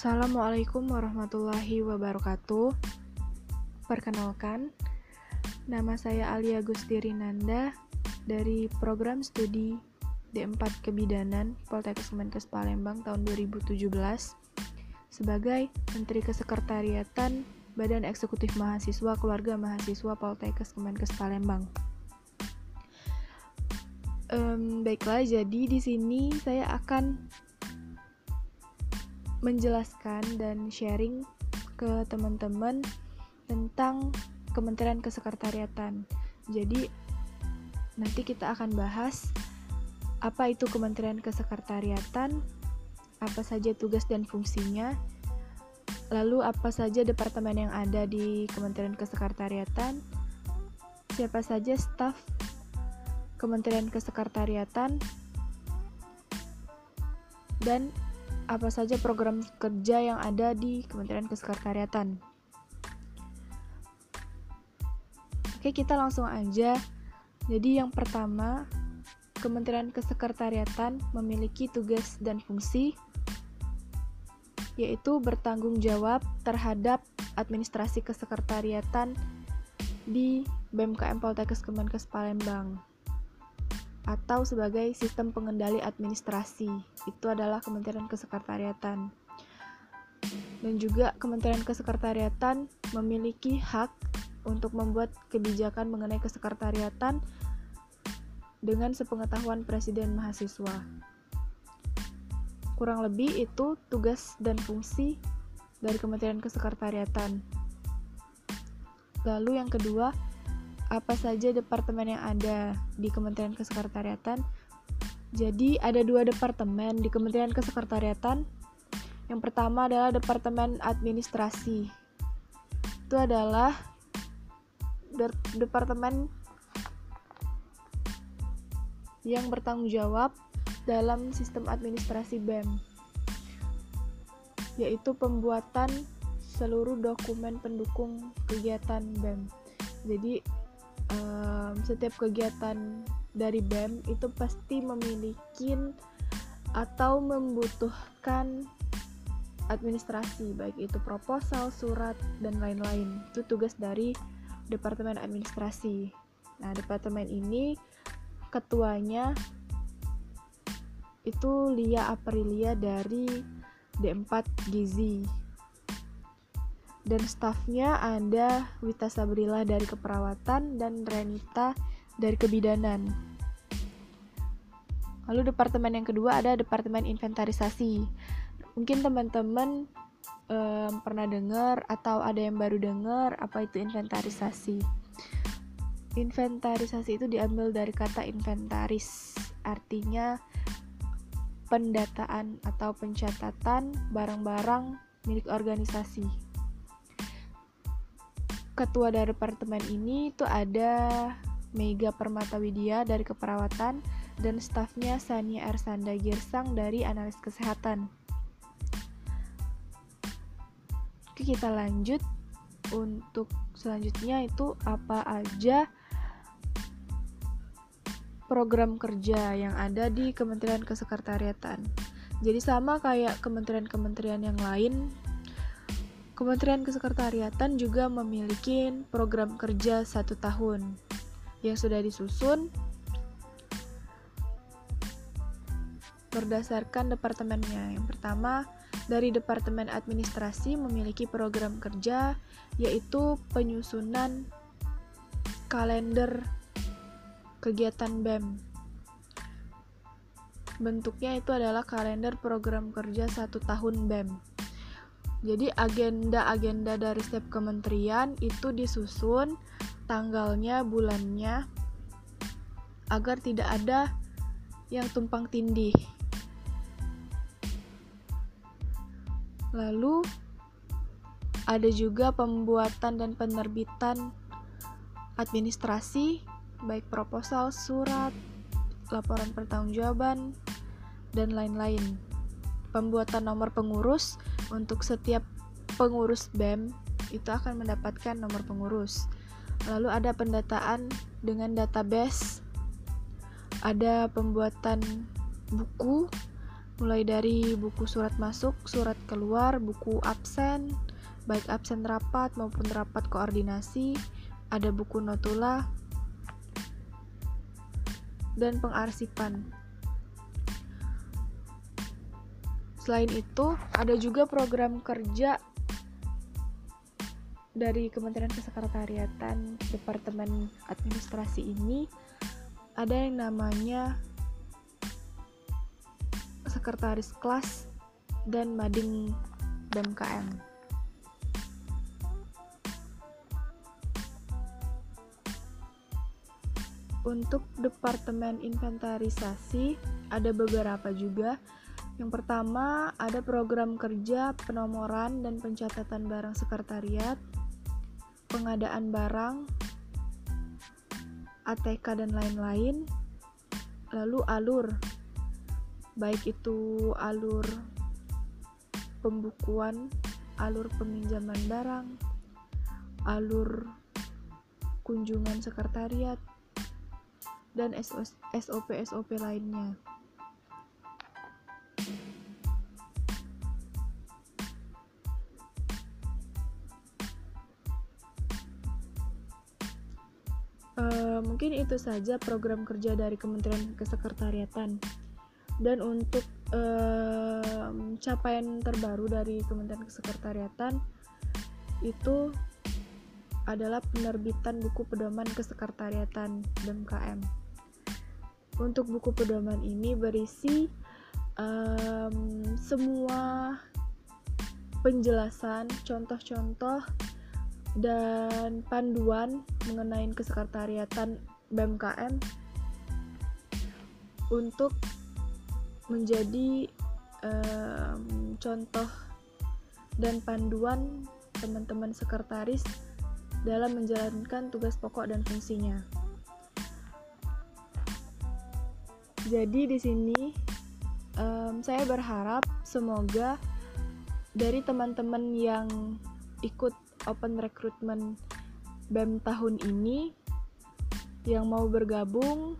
Assalamualaikum warahmatullahi wabarakatuh. Perkenalkan, nama saya Alia Gustirinanda dari program studi D4 Kebidanan Poltekkes Kemenkes Palembang tahun 2017 sebagai Menteri Kesekretariatan Badan Eksekutif Mahasiswa Keluarga Mahasiswa Poltekkes Kemenkes Palembang. Um, baiklah, jadi di sini saya akan menjelaskan dan sharing ke teman-teman tentang Kementerian Kesekretariatan. Jadi nanti kita akan bahas apa itu Kementerian Kesekretariatan, apa saja tugas dan fungsinya, lalu apa saja departemen yang ada di Kementerian Kesekretariatan, siapa saja staf Kementerian Kesekretariatan, dan apa saja program kerja yang ada di Kementerian Kesekretariatan. Oke, kita langsung aja. Jadi, yang pertama, Kementerian Kesekretariatan memiliki tugas dan fungsi yaitu bertanggung jawab terhadap administrasi kesekretariatan di BMKM Poltekkes Kemenkes Palembang atau sebagai sistem pengendali administrasi. Itu adalah Kementerian Kesekretariatan. Dan juga Kementerian Kesekretariatan memiliki hak untuk membuat kebijakan mengenai kesekretariatan dengan sepengetahuan Presiden mahasiswa. Kurang lebih itu tugas dan fungsi dari Kementerian Kesekretariatan. Lalu yang kedua, apa saja departemen yang ada di Kementerian Kesekretariatan. Jadi ada dua departemen di Kementerian Kesekretariatan. Yang pertama adalah Departemen Administrasi. Itu adalah de departemen yang bertanggung jawab dalam sistem administrasi BEM, yaitu pembuatan seluruh dokumen pendukung kegiatan BEM. Jadi um, setiap kegiatan dari BEM itu pasti memiliki atau membutuhkan administrasi baik itu proposal, surat dan lain-lain. Itu tugas dari Departemen Administrasi. Nah, departemen ini ketuanya itu Lia Aprilia dari D4 Gizi dan stafnya ada Wita Sabrila dari keperawatan dan Renita dari kebidanan. Lalu departemen yang kedua ada departemen inventarisasi. Mungkin teman-teman um, pernah dengar atau ada yang baru dengar apa itu inventarisasi. Inventarisasi itu diambil dari kata inventaris, artinya pendataan atau pencatatan barang-barang milik organisasi ketua dari departemen ini itu ada Mega Permata Widya dari keperawatan dan stafnya Sania Ersanda Girsang dari analis kesehatan. Oke, kita lanjut untuk selanjutnya itu apa aja program kerja yang ada di Kementerian Kesekretariatan. Jadi sama kayak kementerian-kementerian yang lain, Kementerian Kesekretariatan juga memiliki program kerja satu tahun yang sudah disusun berdasarkan departemennya. Yang pertama, dari Departemen Administrasi memiliki program kerja yaitu penyusunan kalender kegiatan BEM. Bentuknya itu adalah kalender program kerja satu tahun BEM. Jadi agenda-agenda dari setiap kementerian itu disusun tanggalnya, bulannya agar tidak ada yang tumpang tindih. Lalu ada juga pembuatan dan penerbitan administrasi baik proposal, surat, laporan pertanggungjawaban dan lain-lain pembuatan nomor pengurus untuk setiap pengurus BEM itu akan mendapatkan nomor pengurus. Lalu ada pendataan dengan database, ada pembuatan buku, mulai dari buku surat masuk, surat keluar, buku absen, baik absen rapat maupun rapat koordinasi, ada buku notula, dan pengarsipan. Selain itu, ada juga program kerja dari Kementerian Kesekretariatan Departemen Administrasi ini ada yang namanya sekretaris kelas dan mading BMKM. Untuk departemen inventarisasi ada beberapa juga. Yang pertama ada program kerja penomoran dan pencatatan barang sekretariat, pengadaan barang, ATK dan lain-lain. Lalu alur baik itu alur pembukuan, alur peminjaman barang, alur kunjungan sekretariat, dan SOP-SOP lainnya. Mungkin itu saja program kerja dari Kementerian Kesekretariatan dan untuk um, capaian terbaru dari Kementerian Kesekretariatan itu adalah penerbitan buku pedoman kesekretariatan BMKM. Untuk buku pedoman ini berisi um, semua penjelasan, contoh-contoh, dan panduan mengenai kesekretariatan BMKM untuk menjadi um, contoh dan panduan teman-teman sekretaris dalam menjalankan tugas pokok dan fungsinya. Jadi di sini um, saya berharap semoga dari teman-teman yang ikut open recruitment BEM tahun ini yang mau bergabung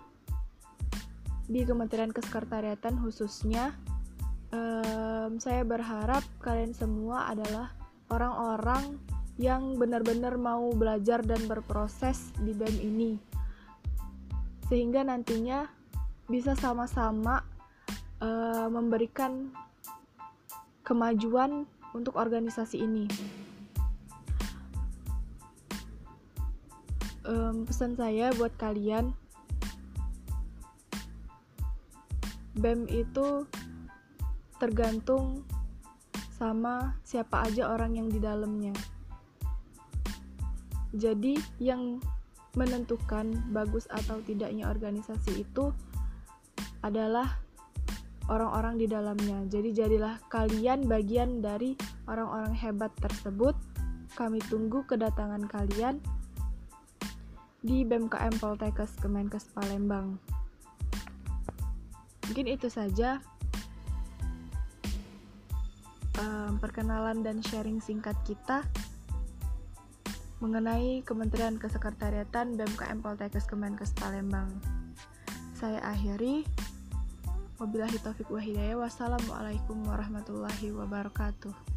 di Kementerian Kesekretariatan khususnya um, saya berharap kalian semua adalah orang-orang yang benar-benar mau belajar dan berproses di BEM ini sehingga nantinya bisa sama-sama uh, memberikan kemajuan untuk organisasi ini. Um, pesan saya buat kalian BEM itu tergantung sama siapa aja orang yang di dalamnya. Jadi yang menentukan bagus atau tidaknya organisasi itu adalah orang-orang di dalamnya. Jadi jadilah kalian bagian dari orang-orang hebat tersebut. Kami tunggu kedatangan kalian di BMKM Poltekkes Kemenkes Palembang mungkin itu saja um, perkenalan dan sharing singkat kita mengenai Kementerian Kesekretariatan BMKM Poltekkes Kemenkes Palembang. Saya akhiri. Wabillahi taufiq wa hidayah. Wassalamualaikum warahmatullahi wabarakatuh.